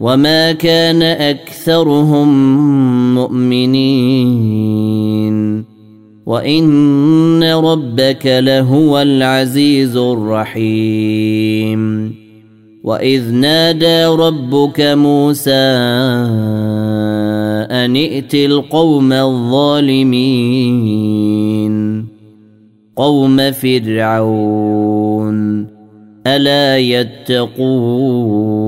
وما كان اكثرهم مؤمنين وان ربك لهو العزيز الرحيم واذ نادى ربك موسى ان ائت القوم الظالمين قوم فرعون الا يتقون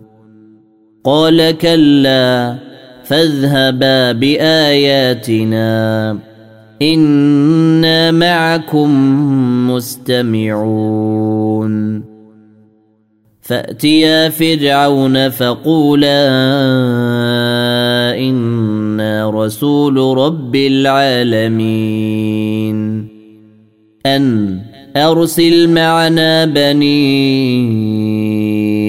قال كلا فاذهبا بآياتنا. إنا معكم مستمعون. فأتيا فرعون فقولا إنا رسول رب العالمين. أن أرسل معنا بني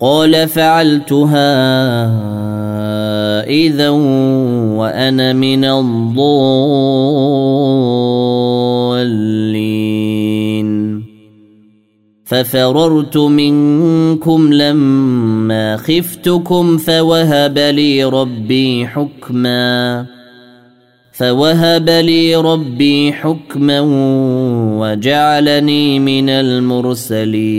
قال فعلتها إذا وأنا من الضالين. ففررت منكم لما خفتكم فوهب لي ربي حكما فوهب لي ربي حكما وجعلني من المرسلين.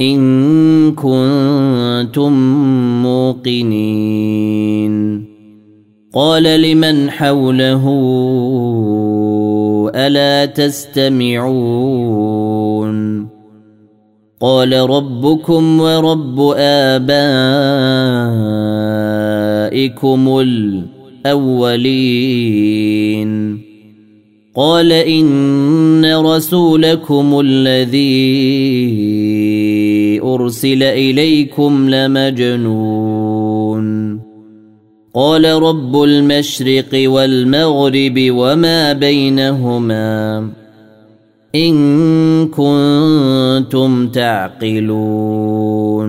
إن كنتم موقنين. قال لمن حوله ألا تستمعون؟ قال ربكم ورب آبائكم الأولين. قال إن رسولكم الذي أرسل إليكم لمجنون. قال رب المشرق والمغرب وما بينهما إن كنتم تعقلون.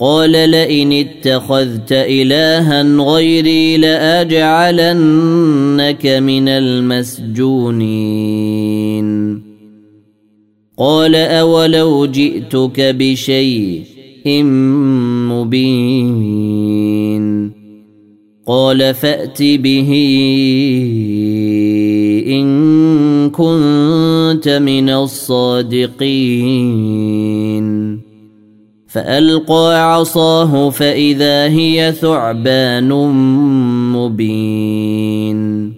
قال لئن اتخذت إلها غيري لأجعلنك من المسجونين. قال أولو جئتك بشيء مبين قال فأت به إن كنت من الصادقين فألقى عصاه فإذا هي ثعبان مبين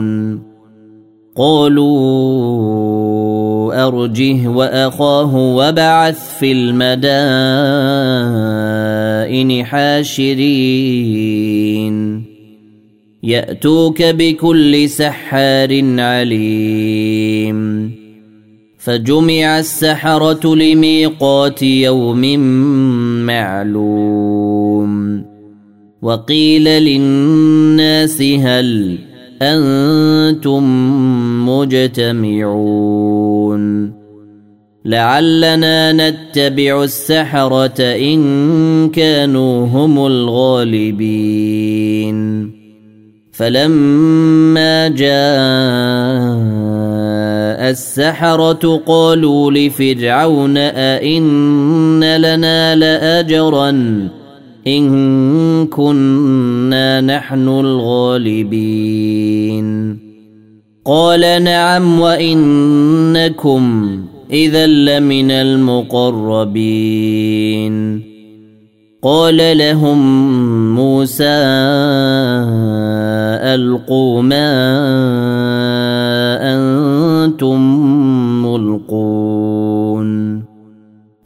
تامرون قالوا أرجه وأخاه وبعث في المدائن حاشرين. يأتوك بكل سحار عليم. فجمع السحرة لميقات يوم معلوم. وقيل للناس هل أنتم مجتمعون. لعلنا نتبع السحرة إن كانوا هم الغالبين. فلما جاء السحرة قالوا لفرعون أئن لنا لأجرا إن كنا نحن الغالبين. قال نعم وإنكم إذا لمن المقربين. قال لهم موسى ألقوا ما أنتم ملقون.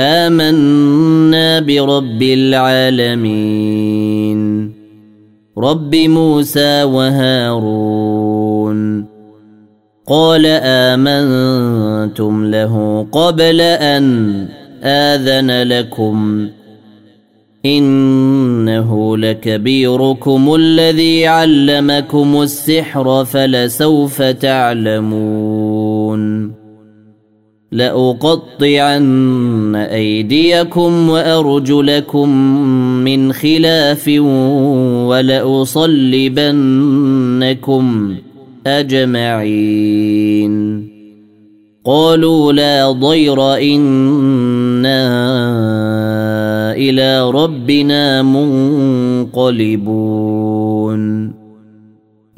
آمنا برب العالمين. رب موسى وهارون. قال آمنتم له قبل أن آذن لكم. إنه لكبيركم الذي علمكم السحر فلسوف تعلمون. لأقطعن أيديكم وأرجلكم من خلاف ولأصلبنكم أجمعين. قالوا لا ضير إنا إلى ربنا منقلبون.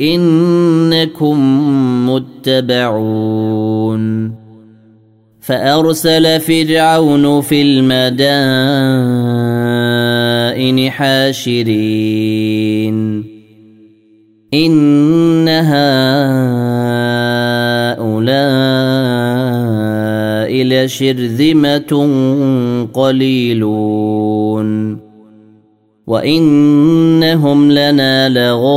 إنكم متبعون. فأرسل فرعون في المدائن حاشرين. إن هؤلاء لشرذمة قليلون. وانهم لنا لغائظون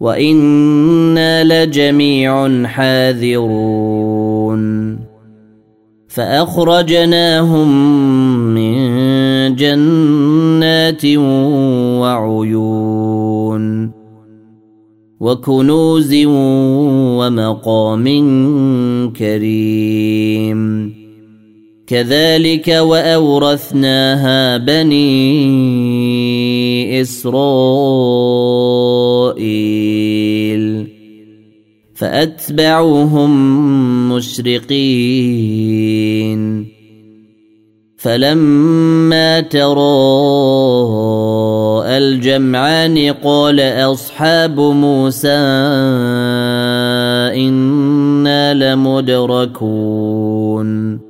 وأنا لجميع حاذرون فاخرجناهم من جنات وعيون وكنوز ومقام كريم كذلك وأورثناها بني إسرائيل. فأتبعوهم مشرقين. فلما تراءى الجمعان قال أصحاب موسى إنا لمدركون.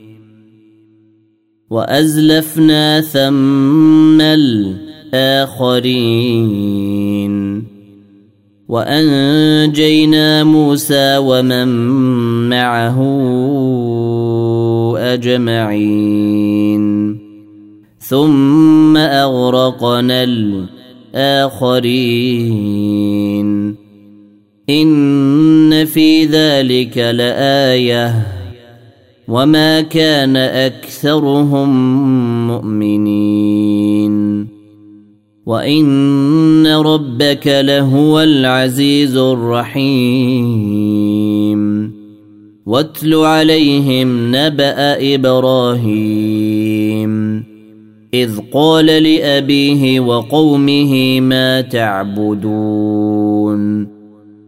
وأزلفنا ثم الآخرين. وأنجينا موسى ومن معه أجمعين. ثم أغرقنا الآخرين. إن في ذلك لآية. وما كان أكثرهم مؤمنين. وإن ربك لهو العزيز الرحيم. واتل عليهم نبأ إبراهيم. إذ قال لأبيه وقومه ما تعبدون.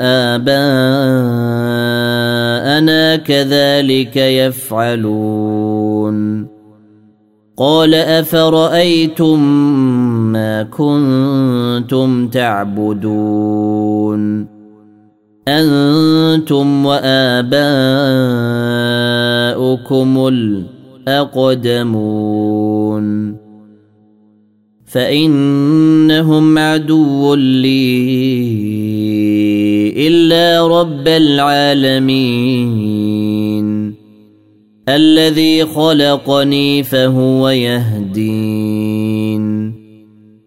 آباءنا كذلك يفعلون. قال أفرأيتم ما كنتم تعبدون؟ أنتم وآباؤكم الأقدمون. فإنهم عدو لي. إلا رب العالمين. الذي خلقني فهو يهدين.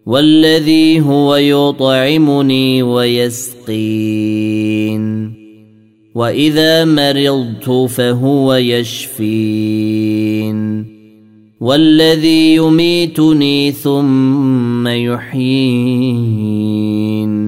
والذي هو يطعمني ويسقين. وإذا مرضت فهو يشفين. والذي يميتني ثم يحيين.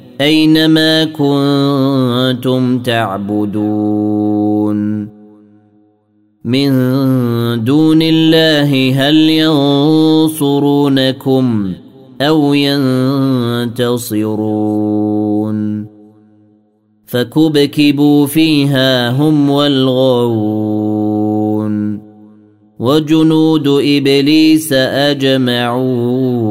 اين ما كنتم تعبدون من دون الله هل ينصرونكم أو ينتصرون فكبكبوا فيها هم والغاوون وجنود إبليس أجمعون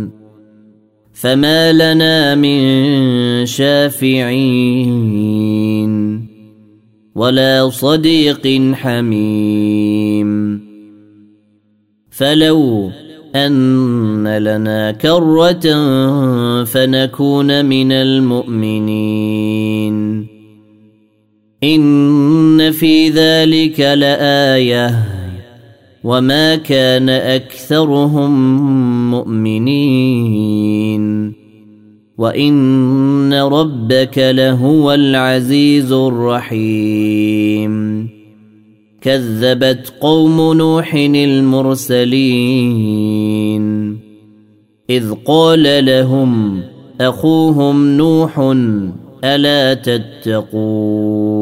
فما لنا من شافعين ولا صديق حميم فلو ان لنا كره فنكون من المؤمنين ان في ذلك لايه وما كان اكثرهم مؤمنين وان ربك لهو العزيز الرحيم كذبت قوم نوح المرسلين اذ قال لهم اخوهم نوح الا تتقون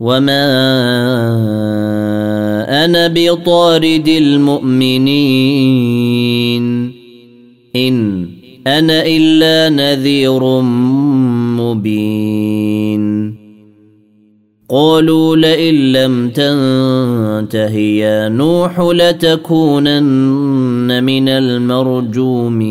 وما أنا بطارد المؤمنين ان أنا الا نذير مبين قالوا لئن لم تنته يا نوح لتكونن من المرجومين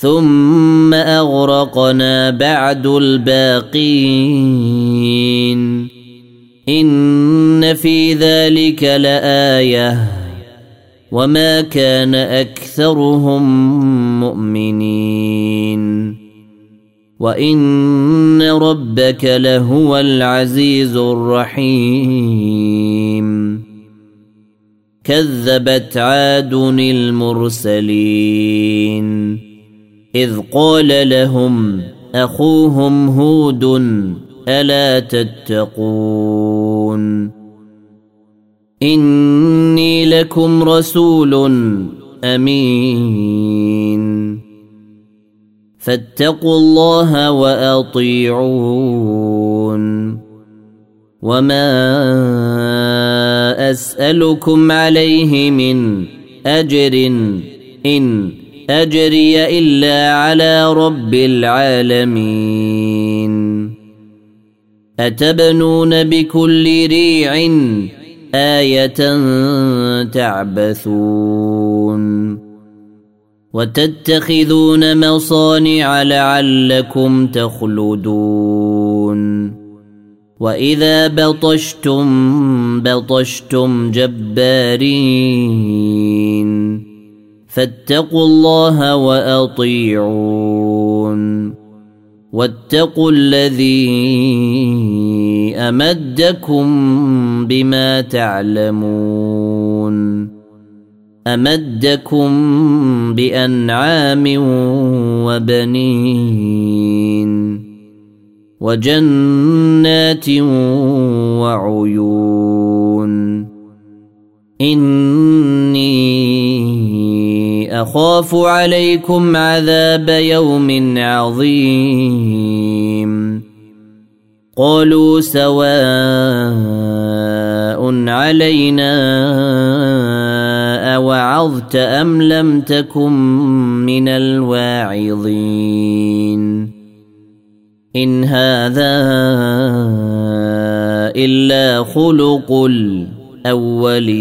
ثم أغرقنا بعد الباقين. إن في ذلك لآية. وما كان أكثرهم مؤمنين. وإن ربك لهو العزيز الرحيم. كذبت عاد المرسلين. إذ قال لهم أخوهم هود ألا تتقون إني لكم رسول أمين فاتقوا الله وأطيعون وما أسألكم عليه من أجر إن أجري إلا على رب العالمين. أتبنون بكل ريع آية تعبثون. وتتخذون مصانع لعلكم تخلدون. وإذا بطشتم بطشتم جبارين. فاتقوا الله وأطيعون. واتقوا الذي أمدكم بما تعلمون. أمدكم بأنعام وبنين وجنات وعيون. إني أخاف عليكم عذاب يوم عظيم. قالوا سواء علينا أوعظت أم لم تكن من الواعظين. إن هذا إلا خلق الأولين.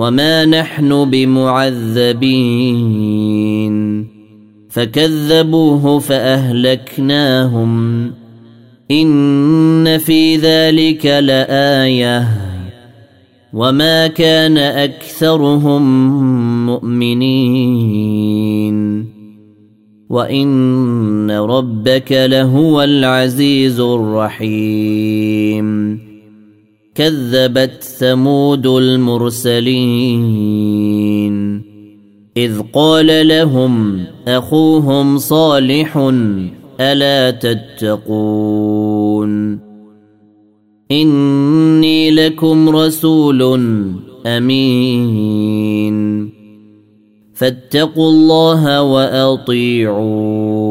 وما نحن بمعذبين فكذبوه فاهلكناهم ان في ذلك لايه وما كان اكثرهم مؤمنين وان ربك لهو العزيز الرحيم كذبت ثمود المرسلين. إذ قال لهم أخوهم صالح ألا تتقون؟ إني لكم رسول أمين. فاتقوا الله وأطيعون.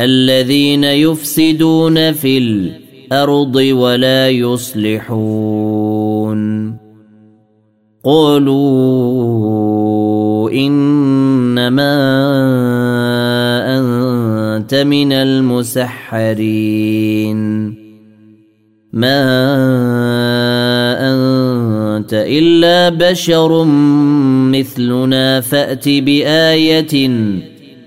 الذين يفسدون في الأرض ولا يصلحون. قالوا إنما أنت من المسحرين. ما أنت إلا بشر مثلنا فأت بآية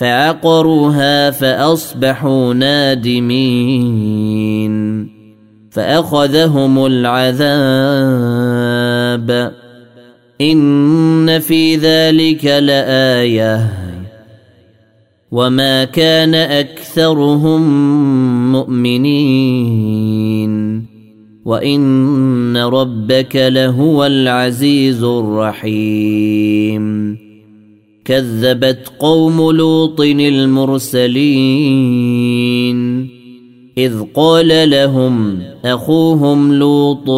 فعقروها فأصبحوا نادمين فأخذهم العذاب إن في ذلك لآية وما كان أكثرهم مؤمنين وإن ربك لهو العزيز الرحيم كذبت قوم لوط المرسلين. إذ قال لهم أخوهم لوط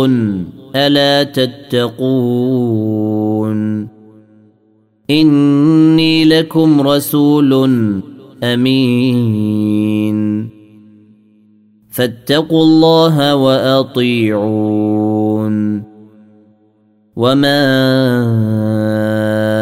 ألا تتقون؟ إني لكم رسول أمين. فاتقوا الله وأطيعون. وما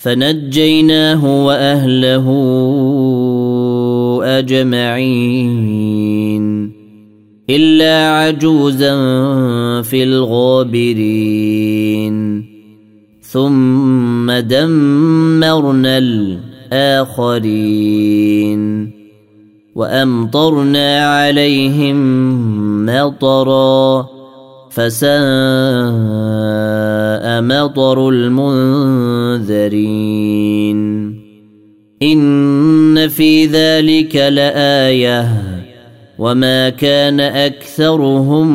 فنجيناه وأهله أجمعين إلا عجوزا في الغابرين. ثم دمرنا الآخرين. وأمطرنا عليهم مطرا. فساء مطر المنذرين. إن في ذلك لآية. وما كان أكثرهم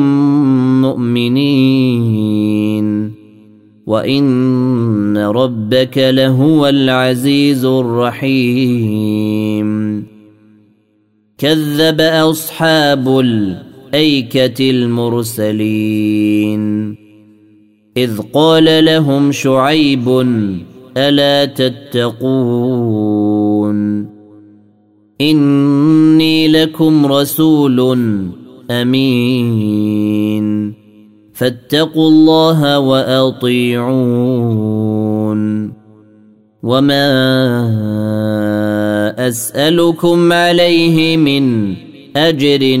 مؤمنين. وإن ربك لهو العزيز الرحيم. كذب أصحاب الايكه المرسلين. إذ قال لهم شعيب ألا تتقون؟ إني لكم رسول أمين. فاتقوا الله وأطيعون. وما أسألكم عليه من أجر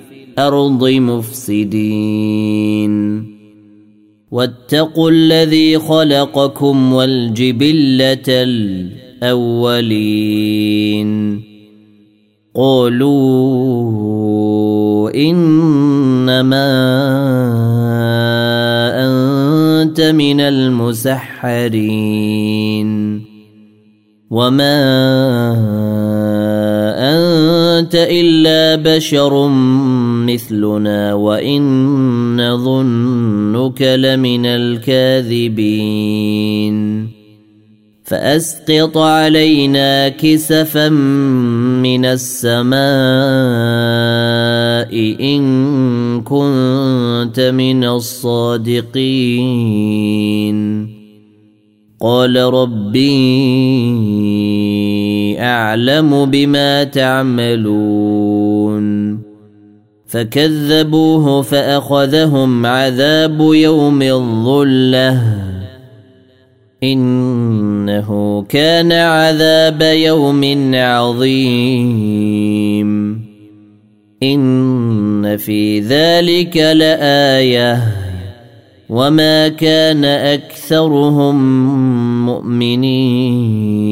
الأرض مفسدين. واتقوا الذي خلقكم والجبلة الأولين. قالوا إنما أنت من المسحرين. وما أنت إلا بشر مثلنا وإن نظنك لمن الكاذبين. فأسقط علينا كسفا من السماء إن كنت من الصادقين. قال ربي أعلم بما تعملون فكذبوه فأخذهم عذاب يوم الظلة إنه كان عذاب يوم عظيم إن في ذلك لآية وما كان أكثرهم مؤمنين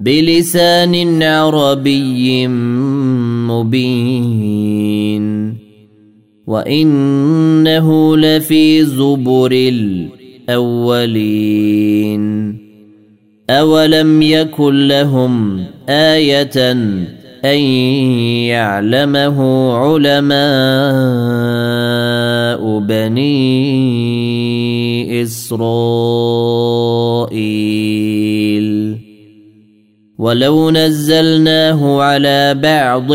بلسان عربي مبين. وإنه لفي زبر الأولين. أولم يكن لهم آية أن يعلمه علماء بني إسرائيل؟ ولو نزلناه على بعض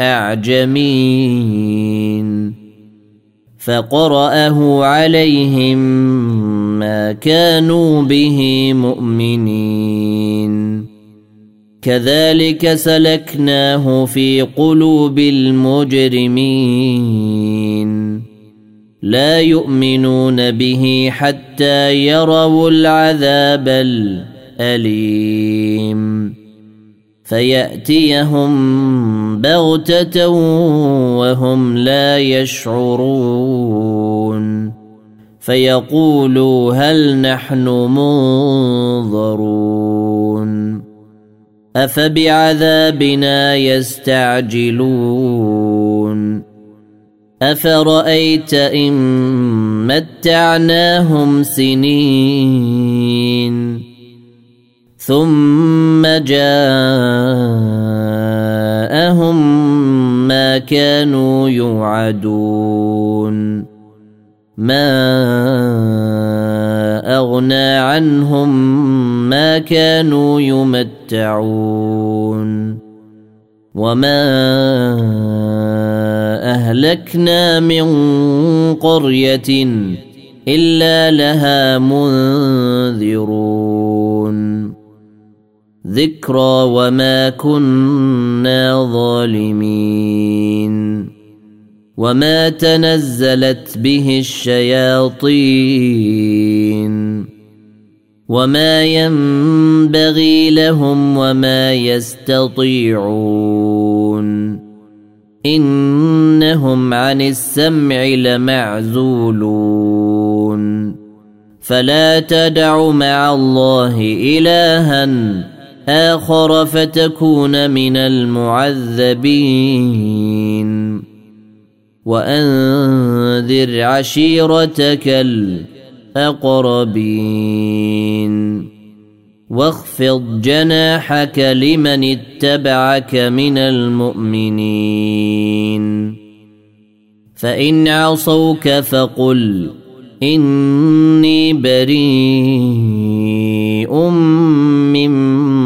الأعجمين فقرأه عليهم ما كانوا به مؤمنين كذلك سلكناه في قلوب المجرمين لا يؤمنون به حتى يروا العذاب الاليم فيأتيهم بغتة وهم لا يشعرون. فيقولوا هل نحن منظرون. أفبعذابنا يستعجلون. أفرأيت إن متعناهم سنين؟ ثم جاءهم ما كانوا يوعدون. ما أغنى عنهم ما كانوا يمتعون. وما أهلكنا من قرية إلا لها منذرون. ذكرى وما كنا ظالمين. وما تنزلت به الشياطين. وما ينبغي لهم وما يستطيعون. إنهم عن السمع لمعزولون. فلا تدع مع الله الها آخر فتكون من المعذبين. وأنذر عشيرتك الأقربين. واخفض جناحك لمن اتبعك من المؤمنين. فإن عصوك فقل إني بريء مما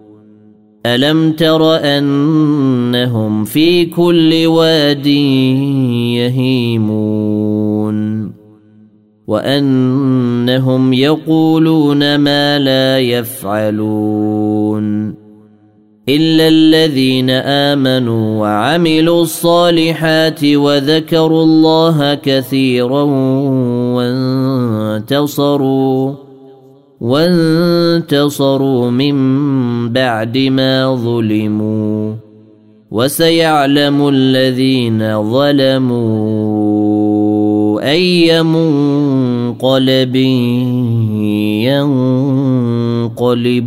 ألم تر أنهم في كل واد يهيمون وأنهم يقولون ما لا يفعلون إلا الذين آمنوا وعملوا الصالحات وذكروا الله كثيرا وانتصروا وانتصروا من بعد ما ظلموا وسيعلم الذين ظلموا أي منقلب ينقلبون.